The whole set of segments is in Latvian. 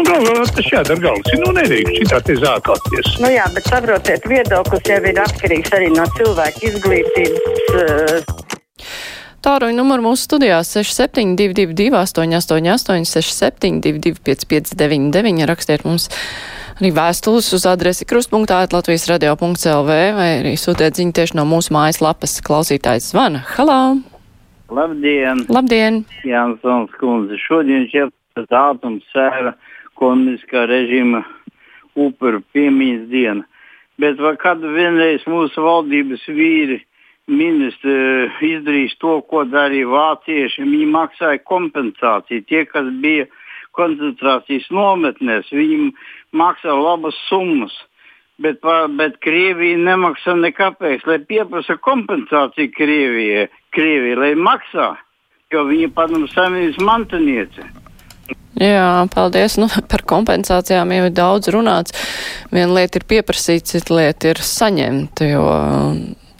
nu, galvā tas jādara galvas. Nu, nedrīkst šitā te zākāties. Nu jā, bet saprotiet, viedoklis jau ir atkarīgs arī no cilvēka izglītības. Uh... Tāruņa numuru mūsu studijā 6722, 888, 672, 559, rakstiet mums arī vēstules uz adresi krustpunktā Latvijas radio.lv vai arī sūtiet ziņu tieši no mūsu mājaslapas klausītājs zvana. Halā! Labdien! Labdien! Jānsons kundze, šodien šķiet ātums sēra komunistiskā režīma upuru piemiņas diena. Bet kad vienreiz mūsu valdības vīri ministri izdarīs to, ko darīja vācieši, viņi maksāja kompensāciju. Tie, kas bija koncentrācijas nometnēs, viņi maksā labas summas. Bet, bet Krievija nemaksā nekāpēc, lai pieprasa kompensāciju Krievijai, Krievijai lai maksā, jo viņa padomu savienības mantiniece. Jā, paldies. Nu, par kompensācijām jau ir daudz runāts. Viena lieta ir pieprasīt, cita lieta ir saņemt, jo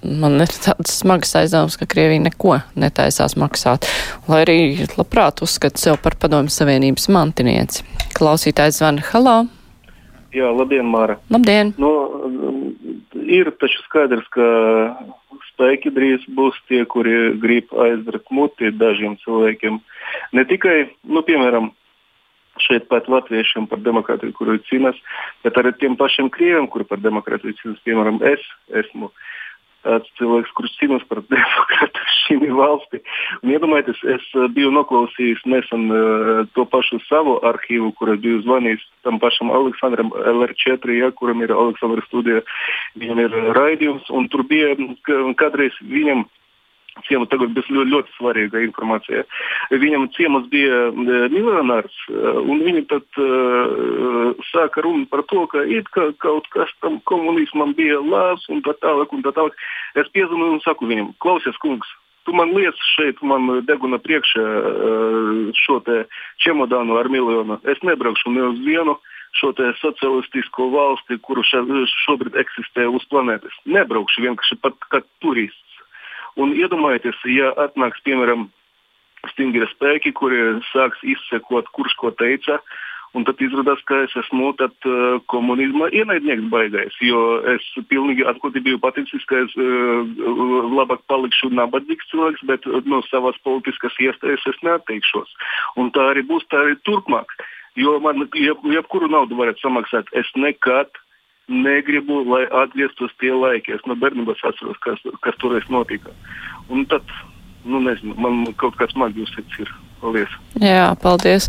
man ir tāds smags aizdoms, ka Krievija neko netaisās maksāt, lai arī labprāt uzskata sev par padomju savienības mantinieci. Klausītājs zvana Halā. Jā, labdien, Māra. Labdien. Nu, ir taču skaidrs, ka spēki drīz būs tie, kuri grib aizvert muti dažiem cilvēkiem. Ne tikai, nu, piemēram, šeit pat latviešiem par demokrātiju, kuru cīnās, bet arī tiem pašiem krieviem, kuri par demokrātiju cīnās. Piemēram, es esmu tāds cilvēks, kurš cīnās par demokrātiju šī valstī. Un iedomājieties, es biju noklausījis nesen uh, to pašu savu arhīvu, kur biju zvanījis tam pašam Aleksandram LR4, ja, kuram ir Aleksandra studija, viņam ir raidījums, un tur bija kādreiz viņam ciemu tagad bija ļoti, ļoti svarīga informācija. Viņam ciemos bija miljonārs, un viņi tad uh, sāka runu par to, ka it kā kaut kas tam komunismam bija labs un tā tālāk. Un tā tālāk. Es piezvanīju un saku viņam, klausies, kungs, tu man liec šeit, man deguna priekšā šo čemodānu ar miljonu. Es nebraukšu ne uz vienu šo socialistisko valsti, kuru šobrīd eksistē uz planētas. Nebraukšu vienkārši pat kā turists. Un iedomājieties, ja atnāks, piemēram, stingri spēki, kuri sāks izsekot, kurš ko teica. Un tad izrādās, ka es esmu tad, uh, komunisma ienaidnieks baigais, jo es pilnīgi atklāti biju paticis, ka es uh, labāk palikšu nabadzīgs cilvēks, bet no savas politiskas iestājas es neatteikšos. Un tā arī būs tā arī turpmāk. Jo man jeb, jebkuru naudu varētu samaksāt. Es nekad negribu, lai atgrieztos tie laiki. Es no bērnības atceros, kas, kas toreiz notika. Un tad, nu, nezinu, man kaut smagi uzsits ir. Paldies! Jā, paldies!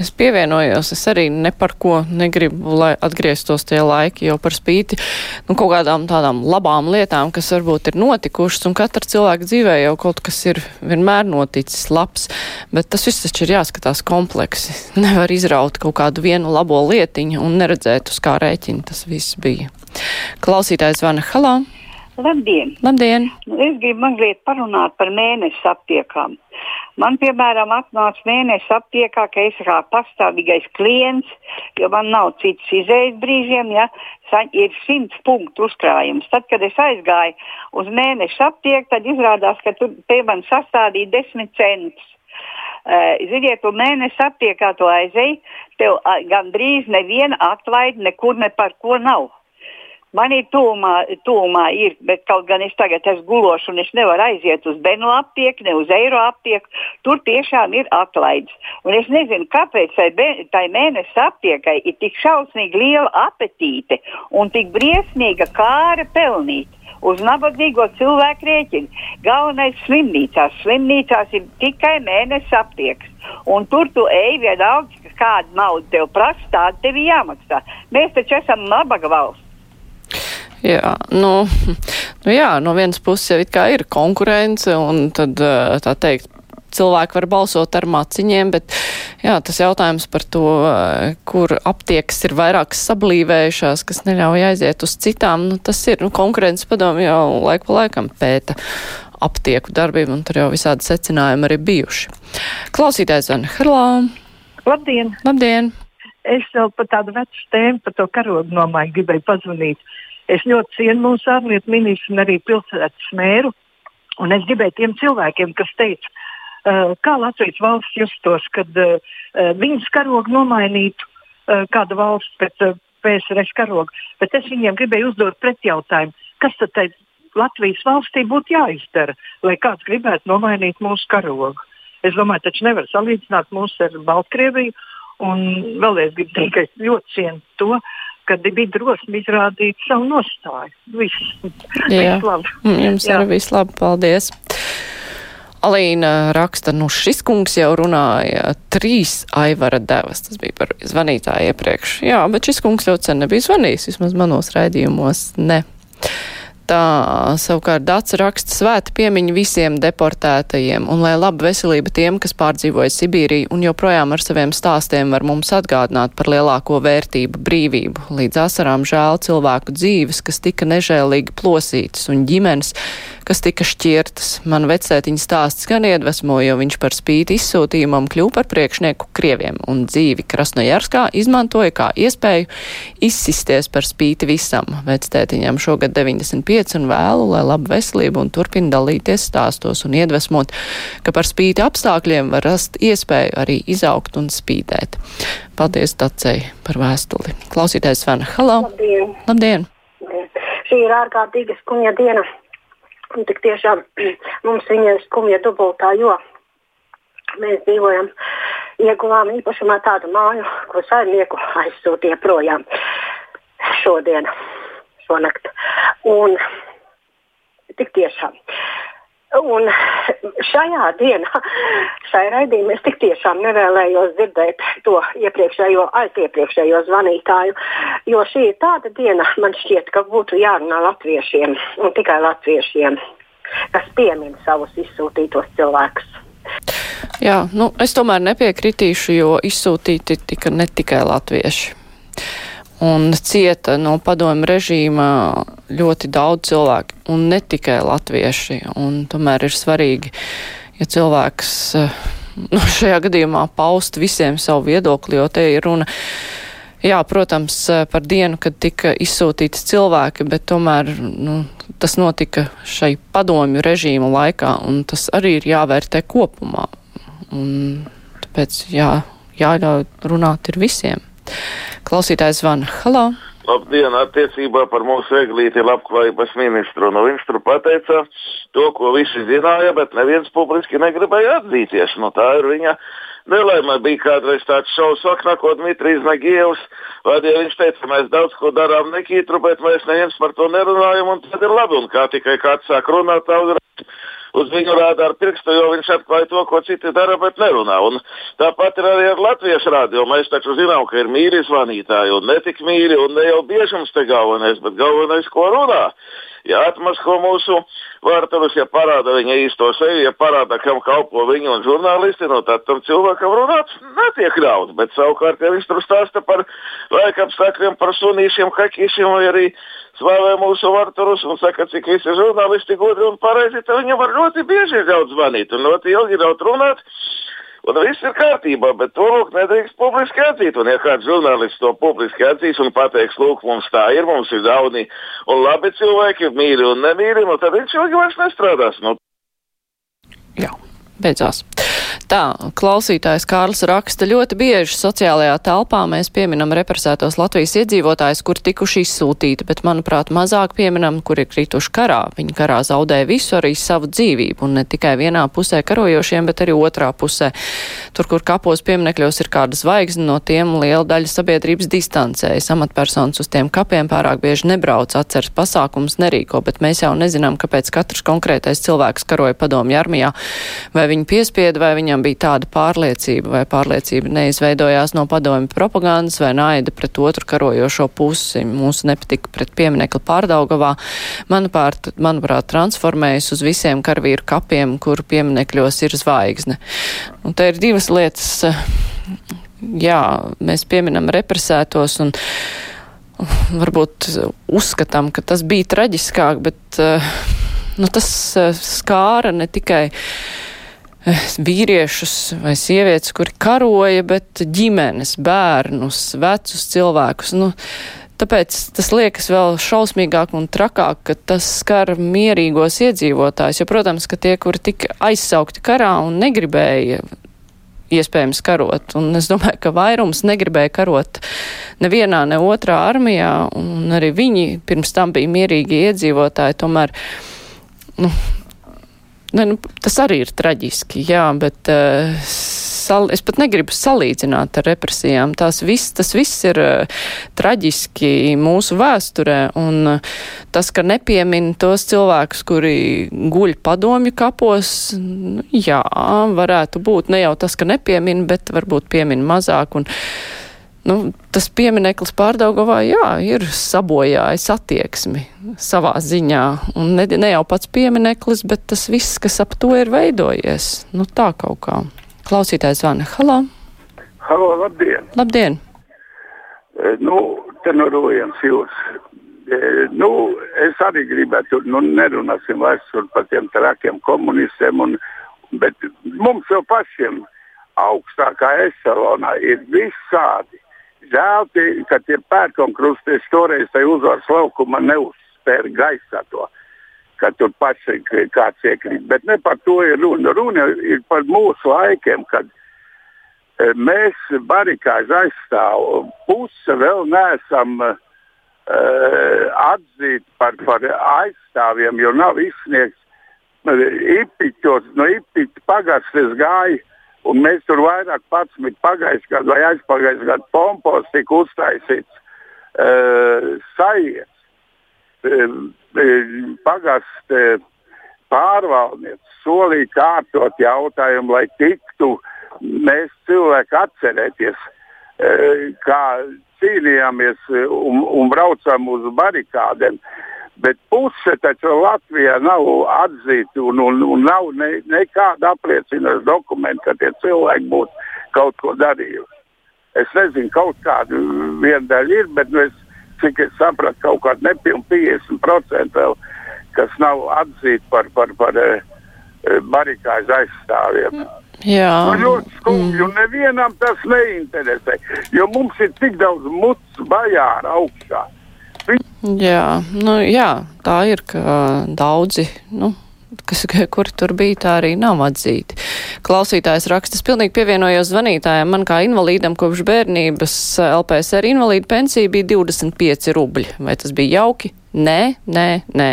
Es pievienojos, es arī ne par ko negribu, lai atgrieztos tie laiki, jo par spīti nu, kaut kādām tādām labām lietām, kas varbūt ir notikušas, un katra cilvēka dzīvē jau kaut kas ir vienmēr noticis labs, bet tas viss taču ir jāskatās kompleksi. Nevar izraut kaut kādu vienu labo lietiņu un neredzēt, uz kā rēķina tas viss bija. Klausītājs Vana Halā. Labdien! Labdien. Nu, es gribu mazliet parunāt par mēnesi aptiekām. Man, piemēram, atnāca mēnesis aptiekā, ka es kā pastāvīgais klients, jo man nav cits izējas brīžiem, ja ir simts punktu uzkrājums. Tad, kad es aizgāju uz mēneša aptieku, tad izrādās, ka tur pie manis sastādīja desmit centus. Ziniet, tu mēnesi aptiekā to aizēji, tev gandrīz neviena atlaide nekur ne par ko nav. Man ir tūmā, tūmā ir, bet kaut gan es tagad esmu gulošs un es nevaru aiziet uz Benu aptieku, ne uz Eiro aptieku. Tur tiešām ir atlaides. Un es nezinu, kāpēc tai, tai mēnesis aptiekai ir tik šausmīgi liela apetīte un tik briesmīga kāra pelnīt uz nabadzīgo cilvēku rēķinu. Galvenais ir slimnīcās. Slimnīcās ir tikai mēnesis aptieks. Un tur tu ej vienalga, kāda nauda tev prasa, tāda tev jāmaksā. Mēs taču esam nabaga valsts. Jā, nu, nu jā, no vienas puses jau it kā ir konkurence un tad, tā teikt, cilvēki var balsot ar maciņiem, bet jā, tas jautājums par to, kur aptiekas ir vairāk sablīvējušās, kas neļauj aiziet uz citām, nu, tas ir, nu, konkurences padomu jau laik pa laikam pēta aptieku darbību, un tur jau visādi secinājumi arī bijuši. Klausītājs Zana Harlā. Labdien! Labdien! Es vēl par tādu vecu tēmu, par to karogu nomaiņu gribēju pazvanīt. Es ļoti cienu mūsu ārlietu ministru un arī pilsētas mēru. Un es gribēju tiem cilvēkiem, kas teica, uh, kā Latvijas valsts justos, kad uh, uh viņas karogu nomainītu uh, kāda valsts pēc uh, PSRS karoga. Bet es viņiem gribēju uzdot pretjautājumu, kas tad tai Latvijas valstī būtu jāizdara, lai kāds gribētu nomainīt mūsu karogu. Es domāju, taču nevar salīdzināt mūs ar Baltkrieviju. Un vēlreiz gribu teikt, ka es ļoti cienu to, ka bija drosme izrādīt savu nostāju. Viss, viss labi. Mm, jums Jā. arī viss labi, paldies. Alīna raksta, nu šis kungs jau runāja trīs aivara devas, tas bija par zvanītāju iepriekš. Jā, bet šis kungs jau sen nebija zvanījis, vismaz manos raidījumos ne. Tā savukārt Dāca raksta svēta piemiņa visiem deportētajiem un lai laba veselība tiem, kas pārdzīvoja Sibīriju un joprojām ar saviem stāstiem var mums atgādināt par lielāko vērtību brīvību. Līdz asarām žēl cilvēku dzīves, kas tika nežēlīgi plosītas un ģimenes, kas tika šķirtas. Man vecētiņa stāsts gan iedvesmoja, jo viņš par spīti izsūtījumam kļuva par priekšnieku Krieviem un dzīvi Krasnojarskā izmantoja kā iespēju izsisties par spīti visam. Vecētiņam šogad 95 un vēlu, lai laba veselība un turpina dalīties stāstos un iedvesmot, ka par spīti apstākļiem var rast iespēju arī izaugt un spīdēt. Paldies Tacei par vēstuli. Klausītājs Svena. Halo! Labdien! Labdien! Šī ir ārkārtīga skumja diena. Un tik tiešām mums viņa ir skumja dubultā, jo mēs dzīvojam, ieguvām īpašumā tādu māju, ko saimnieku aizsūtīja projām šodien, šonakt. Un tik tiešām. Un šajā dienā, šai raidījumā, es tik tiešām nevēlējos dzirdēt to iepriekšējo, aiziepriekšējo zvanītāju, jo šī ir tāda diena, man šķiet, ka būtu jārunā latviešiem un tikai latviešiem, kas piemin savus izsūtītos cilvēkus. Jā, nu, es tomēr nepiekritīšu, jo izsūtīti tika ne tikai latvieši un cieta no padomu režīma ļoti daudz cilvēku, un ne tikai latvieši. Un tomēr ir svarīgi, ja cilvēks nu, šajā gadījumā paust visiem savu viedokli, jo te ir runa. Jā, protams, par dienu, kad tika izsūtīti cilvēki, bet tomēr nu, tas notika šai padomju režīmu laikā, un tas arī ir jāvērtē kopumā. Un tāpēc jā, jāļauj runāt ir visiem. Klausītājs zvana. Halo! Labdien, attiecībā par mūsu eglīti labklājības ministru. Nu, viņš tur pateica to, ko visi zināja, bet neviens publiski negribēja atzīties. Nu, tā ir viņa nelaimē. Bija kādreiz tāds šausmas vaknā, ko Dmitrijs Nagievs vadīja. Viņš teica, mēs daudz ko darām nekītru, bet mēs neviens par to nerunājam, un tad ir labi. Un kā tikai kāds sāk runāt, tā uz viņu rāda ar pirkstu, jo viņš atklāja to, ko citi dara, bet nerunā. Un tāpat ir arī ar Latvijas rādio. Mēs taču zinām, ka ir mīļi zvanītāji un netik mīļi, un ne jau biežums te galvenais, bet galvenais, ko runā. Ja atmasko mūsu vārtarus, ja parāda viņa īsto sevi, ja parāda, kam kalpo viņa un žurnālisti, no tad tam cilvēkam runāt netiek ļauts. Bet savukārt, ja viņš tur stāsta par laikapstākļiem, par sunīšiem, hakīšiem vai arī slavē mūsu vārtarus un saka, cik visi žurnālisti gudri un pareizi, tad viņam var ļoti bieži ļaut zvanīt un ļoti ilgi ļaut runāt. Un viss ir kārtībā, bet to lūk, nedrīkst publiski atzīt. Un, ja kāds žurnālists to publiski atzīs un pateiks, lūk, mums tā ir, mums ir jauni un labi cilvēki, mīļi un nemīļi, nu, tad viņš ilgi vairs nestrādās. Nu. Jā, beidzās. Tā, klausītājs Kārls raksta ļoti bieži sociālajā telpā mēs pieminam represētos Latvijas iedzīvotājus, kur tikuši izsūtīti, bet, manuprāt, mazāk pieminam, kur ir krituši karā. Viņi karā zaudēja visu, arī savu dzīvību, un ne tikai vienā pusē karojošiem, bet arī otrā pusē. Tur, kur kapos pieminekļos ir kāda zvaigzne, no tiem liela daļa sabiedrības distancējas. Amatpersonas uz tiem kapiem pārāk bieži nebrauc, atceras pasākums nerīko, bet mēs jau nezinām, kāpēc katrs konkrētais cilvēks karoja padomju armijā, vai viņi piespieda, vai viņam bija tāda pārliecība, vai pārliecība neizveidojās no padomju propagandas vai naida pret otru karojošo pusi. Mūsu nepatika pret pieminekli pārdaugavā. Manuprāt, manuprāt, transformējas uz visiem karavīru kapiem, kur pieminekļos ir zvaigzne. Un te ir divas lietas. Jā, mēs pieminam represētos un varbūt uzskatām, ka tas bija traģiskāk, bet nu, tas skāra ne tikai vīriešus vai sievietes, kuri karoja, bet ģimenes, bērnus, vecus cilvēkus. Nu, Tāpēc tas liekas vēl šausmīgāk un trakāk, ka tas skar mierīgos iedzīvotājus. Jo, protams, ka tie, kuri tika aizsaukti karā un negribēja iespējams karot. Un es domāju, ka vairums negribēja karot nevienā, ne otrā armijā, un arī viņi pirms tam bija mierīgi iedzīvotāji. Tomēr, nu, ne, nu, tas arī ir traģiski, jā, bet uh, sal, es pat negribu salīdzināt ar represijām. Tās viss, tas viss ir uh, traģiski mūsu vēsturē, un uh, tas, ka nepiemin tos cilvēkus, kuri guļ padomju kapos, nu, jā, varētu būt ne jau tas, ka nepiemin, bet varbūt piemin mazāk. Un, Nu, tas piemineklis pārdaugavā, jā, ir sabojājis attieksmi savā ziņā. Un ne, ne jau pats piemineklis, bet tas viss, kas ap to ir veidojies. Nu, tā kaut kā. Klausītājs zvana. Halo! Halo, labdien! Labdien! E, nu, te no Rojams jūs. E, nu, es arī gribētu, nu, nerunāsim vairs par tiem trakiem komunistiem, un, bet mums jau pašiem augstākā eselonā ir visādi. Žēl, ka tie pērkonkrustieši toreiz tai uzvaras laukuma neuzspēra gaisā to. Ka tur paši kāds iekrīt. Bet ne par to ir runa. Runa ir par mūsu laikiem, kad e, mēs barikāžu aizstāvam. Puse vēl neesam uh, atzīti par, par aizstāvjiem, jo nav izsniegts Ipiķos, no Ipiķa pagastes gāja, un mēs tur vairāk pats pagājušajā gadā vai aizpagājušajā gadā pompos tika uztaisīts uh, sajiet pagastu pārvaldnieks solīja kārtot jautājumu, lai tiktu mēs cilvēki atcerēties, e, kā cīnījāmies un, un braucām uz barikādēm. Bet puse taču Latvijā nav atzīta un, un, un nav ne, nekāda apliecinoša dokumenta, ka tie cilvēki būtu kaut ko darījuši. Es nezinu, kaut kāda viena daļa ir, bet nu, es cik es sapratu, kaut kāda nepilnīga 50% vēl, kas nav atzīti par, par, par, par eh, barikāžu aizstāvjiem. Jā. Nu, ļoti skumji, mm. un nevienam tas neinteresē, jo mums ir tik daudz muts bajāra augšā. Viņi... Jā, nu jā, tā ir, ka daudzi, nu, kas, kur tur bija, tā arī nav atzīti. Klausītājs raksta, es pilnīgi pievienojos zvanītājiem. Man kā invalīdam kopš bērnības LPSR invalīda pensija bija 25 rubļi. Vai tas bija jauki? Nē, nē, nē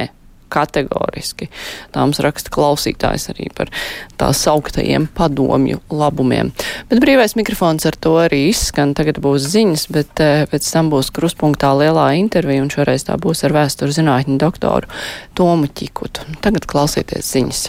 kategoriski. Tā mums raksta klausītājs arī par tā sauktajiem padomju labumiem. Bet brīvais mikrofons ar to arī izskan. Tagad būs ziņas, bet eh, pēc tam būs kruspunktā lielā intervija, un šoreiz tā būs ar vēsturu zinātņu doktoru Tomu Čikutu. Tagad klausieties ziņas.